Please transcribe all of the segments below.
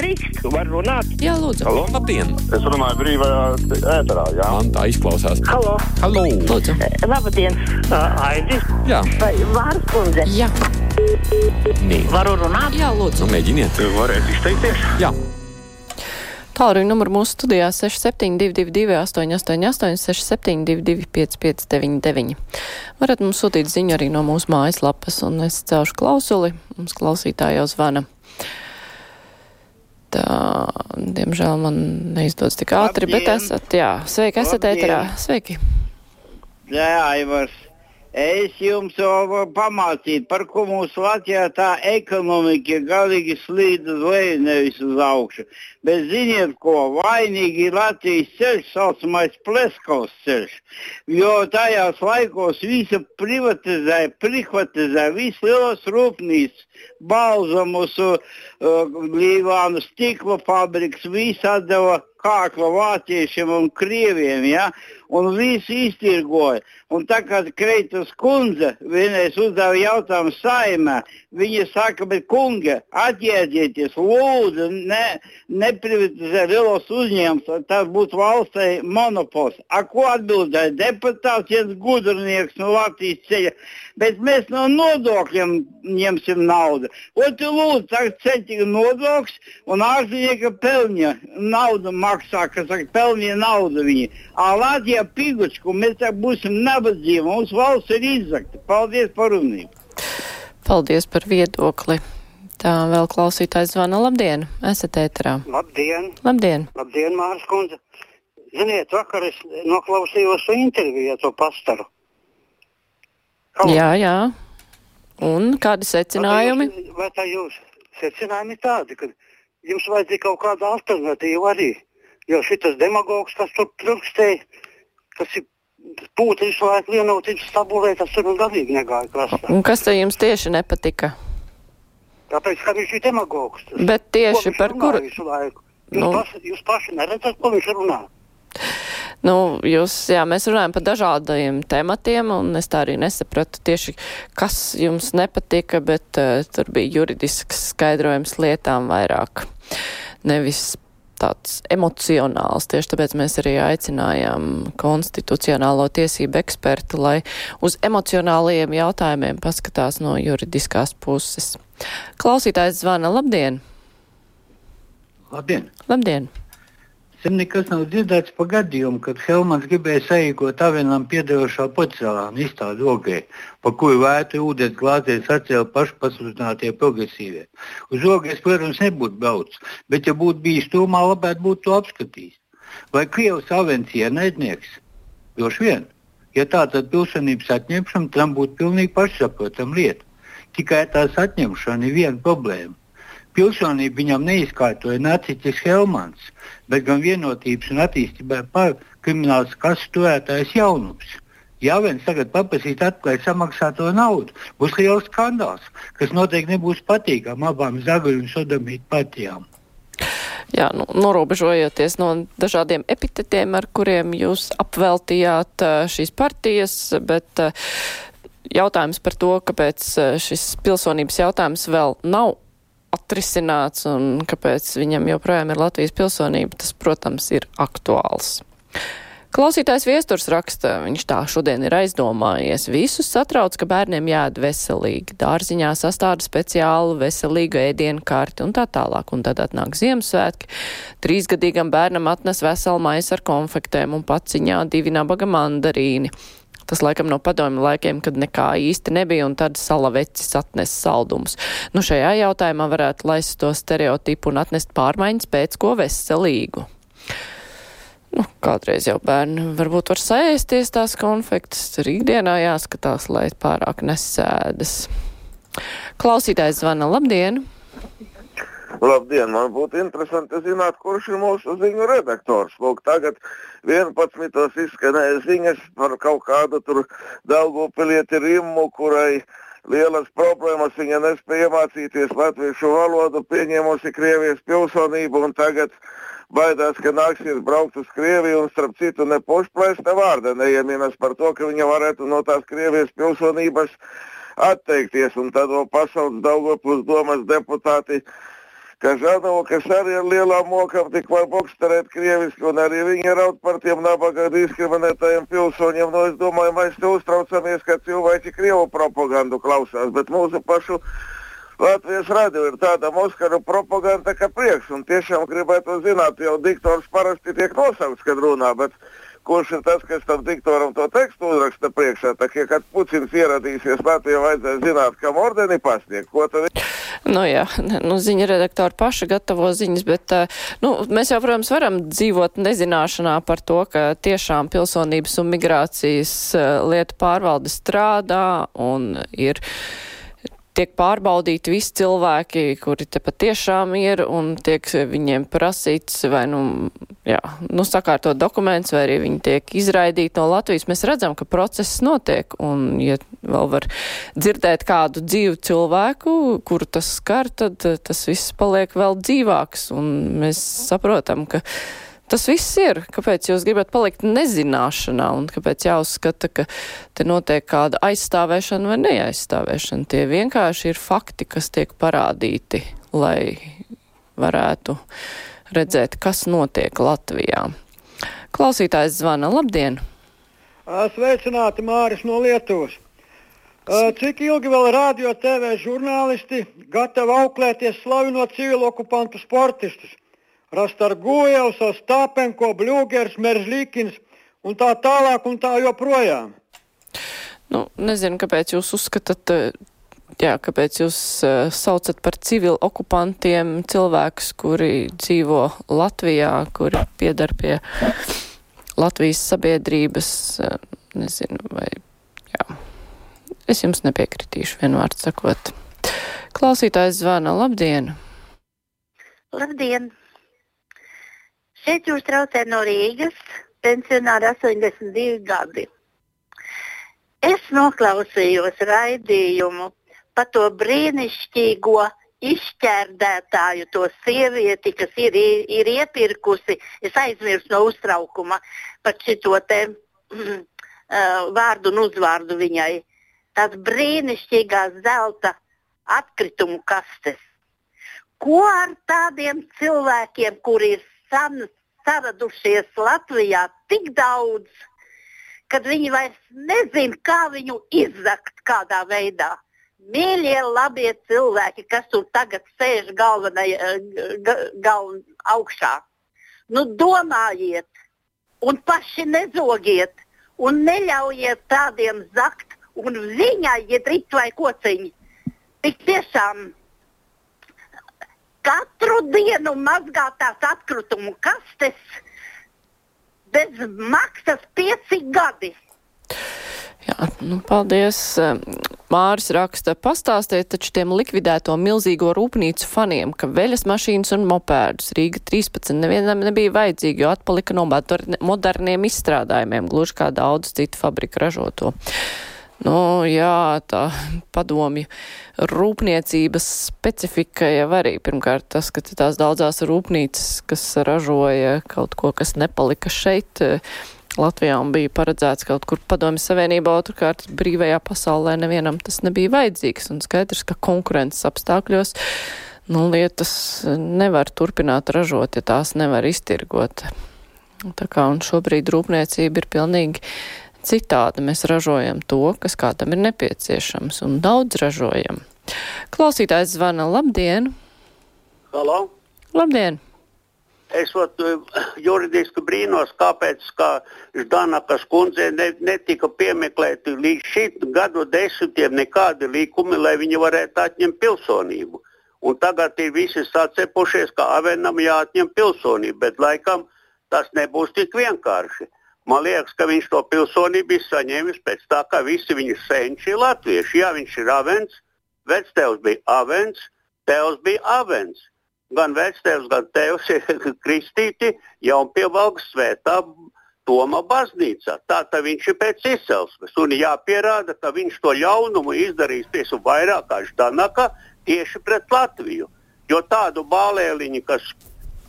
Drīkst, var runāt. Jā, lūdzu. Halo? Labdien! Es runāju brīvajā ēterā, jā. Man tā izklausās. Halo, Halo! Lūdzu. labdien, uh, Aidis. Jā, Vai Vārs kundze? Jā, nē. Varu runāt? jā, lūdzu. Nu, mēģiniet. Varētu izteikties? Jā, Tālruņa numuru mūsu studijā 6722, 888, 672, 559, Varat mums sūtīt ziņu arī no mūsu mājaslapas, un es celšu klausuli. Mums klausītāji jau zvana. Tā, diemžēl man neizdodas tik ātri, bet Labdien! esat, jā, sveiki, esat Labdien! ēterā. Sveiki. Jā, Aivars. Es jums jau pamācīju, par ko mums Latvijā tā ekonomika galīgi slīd uz leju, nevis uz augšu. Bet ziniet, ko vainīgi ir Latvijas ceļš, saucamais Pleskovs ceļš. Jo tajās laikos visu privatizēja, privatizēja, visu lielos rūpnīcas, balzamus, uh, blīvānu stikla fabriks, visu atdeva kākla vāciešiem un krieviem, ja? un visi iztirgoja. Un tā kā Kreitas kundze vienreiz uzdeva jautājumu saimē, viņa saka, bet kunga, atjēdzieties, lūdzu, ne, neprivatizē lielos uzņēmumus, tas būtu valstī monopols. A ko atbildēja deputāts, viens gudrinieks no Latvijas ceļa, bet mēs no nodokļiem ņemsim naudu. Otru lūdzu, tagad ceļķi nodoklis un ārzemnieki pelņa naudu maksā, kas saka, pelnīja naudu viņi. A Latvijā pigučku, mēs tā būsim nabadzīgi, mums valsts ir izzakta. Paldies par runību. Paldies par viedokli. Tā vēl klausītājs zvana. Labdien, esat ēterā. Labdien, Labdien. labdien, Mārcis Kundze. Ziniet, vakar es noklausījos interviju ar to pastaru. Halo. Jā, jā. Un kādi secinājumi? Vai tā jūs, vai tā jūs secinājumi tādi, ka jums vajadzīga kaut kāda alternatīva arī? Jo šis demagogs, kas tur trukstēja, kas ir pūta visu laiku vienot, viņš stabulē, tas tur galīgi negāja krastā. Un kas te jums tieši nepatika? Tāpēc, ka viņš ir demagogs. Tas, Bet tieši par kuru? Visu laiku. Jūs, nu. paši, jūs paši neredzat, ko viņš runā. Nu, jūs, jā, mēs runājam par dažādiem tematiem, un es tā arī nesapratu tieši, kas jums nepatika, bet uh, tur bija juridisks skaidrojums lietām vairāk, nevis tāds emocionāls. Tieši tāpēc mēs arī aicinājām konstitucionālo tiesību ekspertu, lai uz emocionālajiem jautājumiem paskatās no juridiskās puses. Klausītājs zvana. Labdien! Labdien! Labdien! Sen nekas nav dzirdēts par gadījumu, kad Helmans gribēja saīkot avienam piedarošā porcelāna izstādi ogē, pa kuru vētru ūdens glāzēs atcēla pašpasludinātie progresīvie. Uz ogēs, protams, nebūtu braucis, bet, ja būtu bijis tūmā, labāk būtu to apskatījis. Vai Krievijas avens ienaidnieks? Droši vien. Ja tā, tad pilsonības atņemšana tam būtu pilnīgi pašsaprotama lieta. Tikai tās atņemšana ir viena problēma. Pilsonību viņam neizkārtoja Nācis Helmans, bet gan vienotības un attīstībai par krimināls kases turētājs jaunums. Ja viens tagad paprasīs atklāt samaksāto naudu, būs liels skandāls, kas noteikti nebūs patīkami abām zagaļu un sodomītu partijām. Jā, nu, norobežojoties no dažādiem epitetiem, ar kuriem jūs apveltījāt eh, šīs partijas, bet eh, jautājums par to, kāpēc eh, šis pilsonības jautājums vēl nav atrisināts un kāpēc viņam joprojām ir Latvijas pilsonība, tas, protams, ir aktuāls. Klausītājs viesturs raksta, viņš tā šodien ir aizdomājies. Visus satrauc, ka bērniem jāēd veselīgi. Dārziņā sastāda speciālu veselīgu ēdienu karti un tā tālāk. Un tad atnāk Ziemassvētki. Trīsgadīgam bērnam atnes veselu maisu ar konfektēm un paciņā divi nabaga mandarīni. Tas laikam no padomju laikiem, kad nekā īsti nebija, un tad salavecis atnes saldumus. Nu, šajā jautājumā varētu laist to stereotipu un atnest pārmaiņas pēc ko veselīgu. Nu, kādreiz jau bērni varbūt var sēsties tās konfektes, tur ikdienā jāskatās, lai pārāk nesēdas. Klausītājs zvana, labdien! Labdien, man būtu interesanti zināt, kurš ir mūsu ziņu redaktors. Lūk, tagad 11. izskanēja ziņas par kaut kādu tur Daugupilieti Rimmu, kurai lielas problēmas viņa nespēja iemācīties latviešu valodu, pieņēmusi Krievijas pilsonību un tagad baidās, ka nāksies braukt uz Krieviju un, starp citu, ne pušplēsta vārda neieminas par to, ka viņa varētu no tās Krievijas pilsonības atteikties. Un tad vēl pasaules Daugopils domas deputāti ka Žanovkas arī ar lielām mokām tik var boksterēt krieviski, un arī viņi raud par tiem nabaga diskriminētajiem pilsoņiem. Nu, es domāju, mēs te uztraucamies, ka cilvēki Krievu propagandu klausās, bet mūsu pašu Latvijas radio ir tāda Moskaru propaganda, ka prieks, un tiešām gribētu zināt, jau diktors parasti tiek nosaukts, kad runā, bet kurš ir tas, kas tam diktoram to tekstu uzraksta priekšā. Tā kā kad Putins ieradīsies Latvijā, vajadzēs zināt, kam ordeni pasniegt. Ko tad Nu jā, nu, ziņa redaktori paši gatavo ziņas, bet nu, mēs jau, protams, varam dzīvot nezināšanā par to, ka tiešām pilsonības un migrācijas lietu pārvalde strādā un ir tiek pārbaudīti visi cilvēki, kuri te patiešām ir, un tiek viņiem prasīts vai, nu, jā, nu, sakārtot dokuments, vai arī viņi tiek izraidīti no Latvijas. Mēs redzam, ka process notiek, un, ja vēl var dzirdēt kādu dzīvu cilvēku, kuru tas skar, tad tas viss paliek vēl dzīvāks, un mēs saprotam, ka Tas viss ir. Kāpēc jūs gribat palikt nezināšanā un kāpēc jāuzskata, ka te notiek kāda aizstāvēšana vai neaizstāvēšana? Tie vienkārši ir fakti, kas tiek parādīti, lai varētu redzēt, kas notiek Latvijā. Klausītājs zvana. Labdien! Sveicināti Māris no Lietuvas! Cik ilgi vēl radio TV žurnālisti gatavi auklēties slavinot civilu okupantu sportistus? Rastargujevs, Ostapenko, Bļūgers, Meržlīkins un tā tālāk un tā joprojām. Nu, nezinu, kāpēc jūs uzskatāt, jā, kāpēc jūs uh, saucat par civilu okupantiem cilvēkus, kuri dzīvo Latvijā, kuri piedar pie Latvijas sabiedrības, uh, nezinu, vai, jā. Es jums nepiekritīšu, vienvārds sakot. Klausītājs zvana, labdien! Labdien! Šeit jūs traucē no Rīgas, pensionāri 82 gadi. Es noklausījos raidījumu par to brīnišķīgo izšķērdētāju, to sievieti, kas ir, ir iepirkusi. Es aizmirsu no uztraukuma par šito te mm, vārdu un uzvārdu viņai. Tās brīnišķīgās zelta atkritumu kastes. Ko ar tādiem cilvēkiem, kuri ir san, saradušies Latvijā tik daudz, kad viņi vairs nezina, kā viņu izzakt kādā veidā. Mīļie, labie cilvēki, kas tur tagad sēž galvenajā, gal, augšā, nu domājiet, un paši nezogiet, un neļaujiet tādiem zakt, un viņai ir rīt vai kociņi. Tik tiešām katru dienu mazgāt tās atkritumu kastes bez maksas pieci gadi. Jā, nu, paldies. Māris raksta, pastāstiet taču tiem likvidēto milzīgo rūpnīcu faniem, ka veļas mašīnas un mopēdus Rīga 13 nevienam nebija vajadzīgi, jo atpalika no moderniem izstrādājumiem, gluži kā daudz citu fabrika ražoto. Nu, jā, tā padomju rūpniecības specifika jau arī pirmkārt tas, ka tās daudzās rūpnīcas, kas ražoja kaut ko, kas nepalika šeit, Latvijā un bija paredzēts kaut kur padomju savienībā, otrkārt brīvajā pasaulē nevienam tas nebija vajadzīgs un skaidrs, ka konkurences apstākļos nu, lietas nevar turpināt ražot, ja tās nevar iztirgot. Tā kā un šobrīd rūpniecība ir pilnīgi citādi mēs ražojam to, kas kādam ir nepieciešams, un daudz ražojam. Klausītājs zvana Labdien! Halo! Labdien! Es ot, juridiski brīnos, kāpēc kā Ždanakas kundze ne, netika piemeklēti līdz šim gadu desmitiem nekādi līkumi, lai viņi varētu atņemt pilsonību. Un tagad ir visi sacepušies, ka Avenam jāatņem pilsonība, bet laikam tas nebūs tik vienkārši. Man liekas, ka viņš to pilsonību ir saņēmis pēc tā, ka visi viņa senči ir latvieši. Jā, viņš ir avens, vectēvs bija avens, tēvs bija avens. Gan vectēvs, gan tēvs ir kristīti jau pievalks svētā Toma baznīcā. Tā tad viņš ir pēc izcelsmes. Un jāpierāda, ka viņš to ļaunumu izdarīs tieši vairāk kā Ždanaka tieši pret Latviju. Jo tādu bālēliņu, kas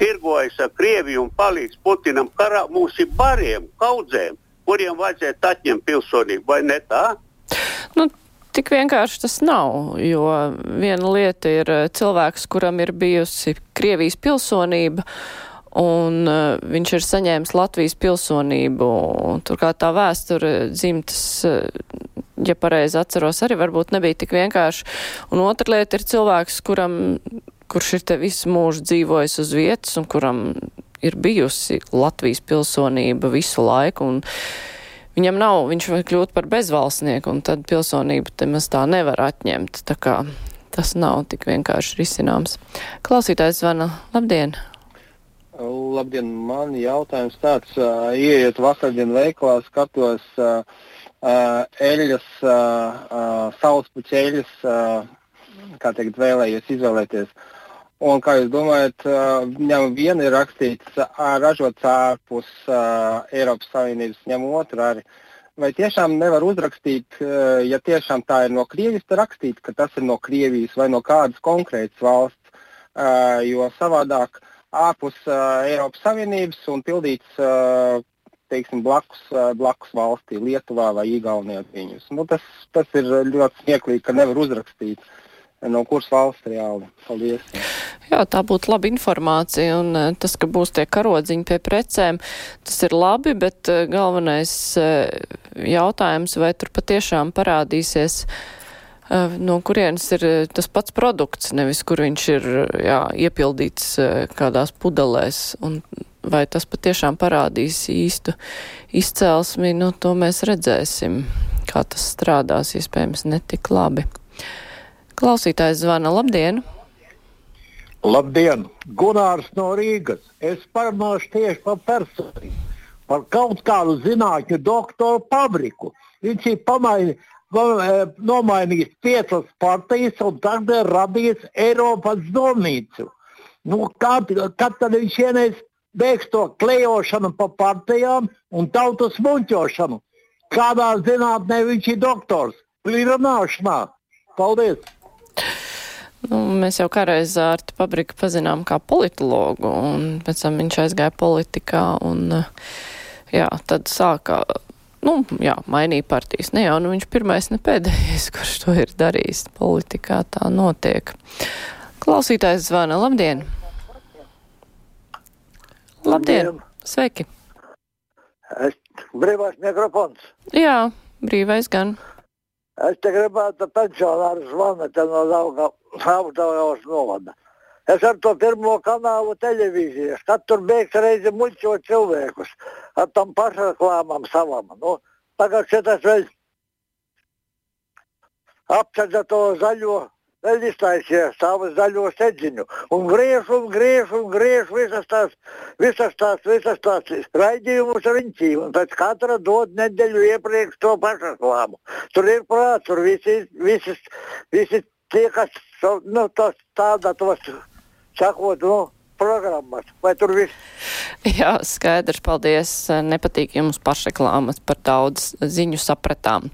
tirgojas ar Krieviju un palīdz Putinam karā, mums ir bariem, kaudzēm, kuriem vajadzētu atņemt pilsonību, vai ne tā? Nu, tik vienkārši tas nav, jo viena lieta ir eh, cilvēks, kuram ir bijusi Krievijas pilsonība, un uh, viņš ir saņēmis Latvijas pilsonību. Turklāt tā vēsture dzimtas, uh, ja pareizi atceros, arī varbūt nebija tik vienkārši. Un otra lieta ir cilvēks, kuram, kurš ir te visu mūžu dzīvojis uz vietas un kuram ir bijusi Latvijas pilsonība visu laiku. Viņam nav, viņš var kļūt par bezvalstnieku, un tad pilsonību te maz tā nevar atņemt. Tā kā tas nav tik vienkārši risināms. Klausītājs zvana. Labdien! Labdien, man jautājums tāds, uh, ieiet vakardien veikalā, skatos uh, uh, eļas, uh, uh, saulespuķa eļas, uh, kā teikt, vēlējies izvēlēties. Un, kā jūs domājat, uh, ņem viena ir rakstīts, uh, ražots ārpus uh, Eiropas Savienības, ņem otru arī. Vai tiešām nevar uzrakstīt, uh, ja tiešām tā ir no Krievijas, tad rakstīt, ka tas ir no Krievijas vai no kādas konkrētas valsts, uh, jo savādāk uh, ārpus uh, Eiropas Savienības un pildīts uh, teiksim, blakus, uh, blakus valstī, Lietuvā vai Igaunijā. Nu, tas, tas ir ļoti smieklīgi, ka nevar uzrakstīt. No kuras valsts reāli? Paldies. Jā, tā būtu laba informācija, un tas, ka būs tie karodziņi pie precēm, tas ir labi, bet galvenais jautājums, vai tur patiešām parādīsies no kurienes ir tas pats produkts, nevis kur viņš ir jā, iepildīts kādās pudelēs. Un vai tas patiešām parādīs īstu izcelsmi, nu to mēs redzēsim, kā tas strādās, iespējams, netik labi. Klausītājs zvana, labdien! Labdien! Gunārs no Rīgas. Es parunāšu tieši par personību, par kaut kādu zinātņu doktoru Pabriku. Viņš ir pamainījis E, nomainījis piecas partijas un tagad ir radījis Eiropas domnīcu. Nu, kad, kad tad viņš vienreiz beigs to klejošanu pa partijām un tautas muļķošanu? Kādā zinātnē viņš ir doktors? Plīrunāšanā. Paldies! Mēs jau kādreiz ar Pabriku pazinām kā politologu, un pēc tam viņš aizgāja politikā, un jā, tad sāka nu, jā, mainīja partijas. Ne jau nu, viņš pirmais, ne pēdējais, kurš to ir darījis. Politikā tā notiek. Klausītājs zvana. Labdien! Labdien! Labdien. Sveiki! Es, brīvais mikrofons. Jā, brīvais gan. Es te gribētu pensionāru zvanīt no Daugavas novada. Es ar to pirmo kanālu televīziju, kad tur beigas reizi muļķot cilvēkus ar tam pašreklāmām savam. Nu, tagad šitas vēl apceļ to zaļo, vēl iztaisīja savu zaļo sedziņu. Un griež un griež un griež visas tās, visas tās, visas tās raidījumus riņķī. Un pēc katra dod nedēļu iepriekš to pašreklāmu. Tur ir prāts, tur visi, visi, visi tie, kas nu, tos, tāda tos sakot, nu, programmas, vai tur viss? Jā, skaidrs, paldies. Nepatīk jums pašreklāmas par daudz ziņu sapratām.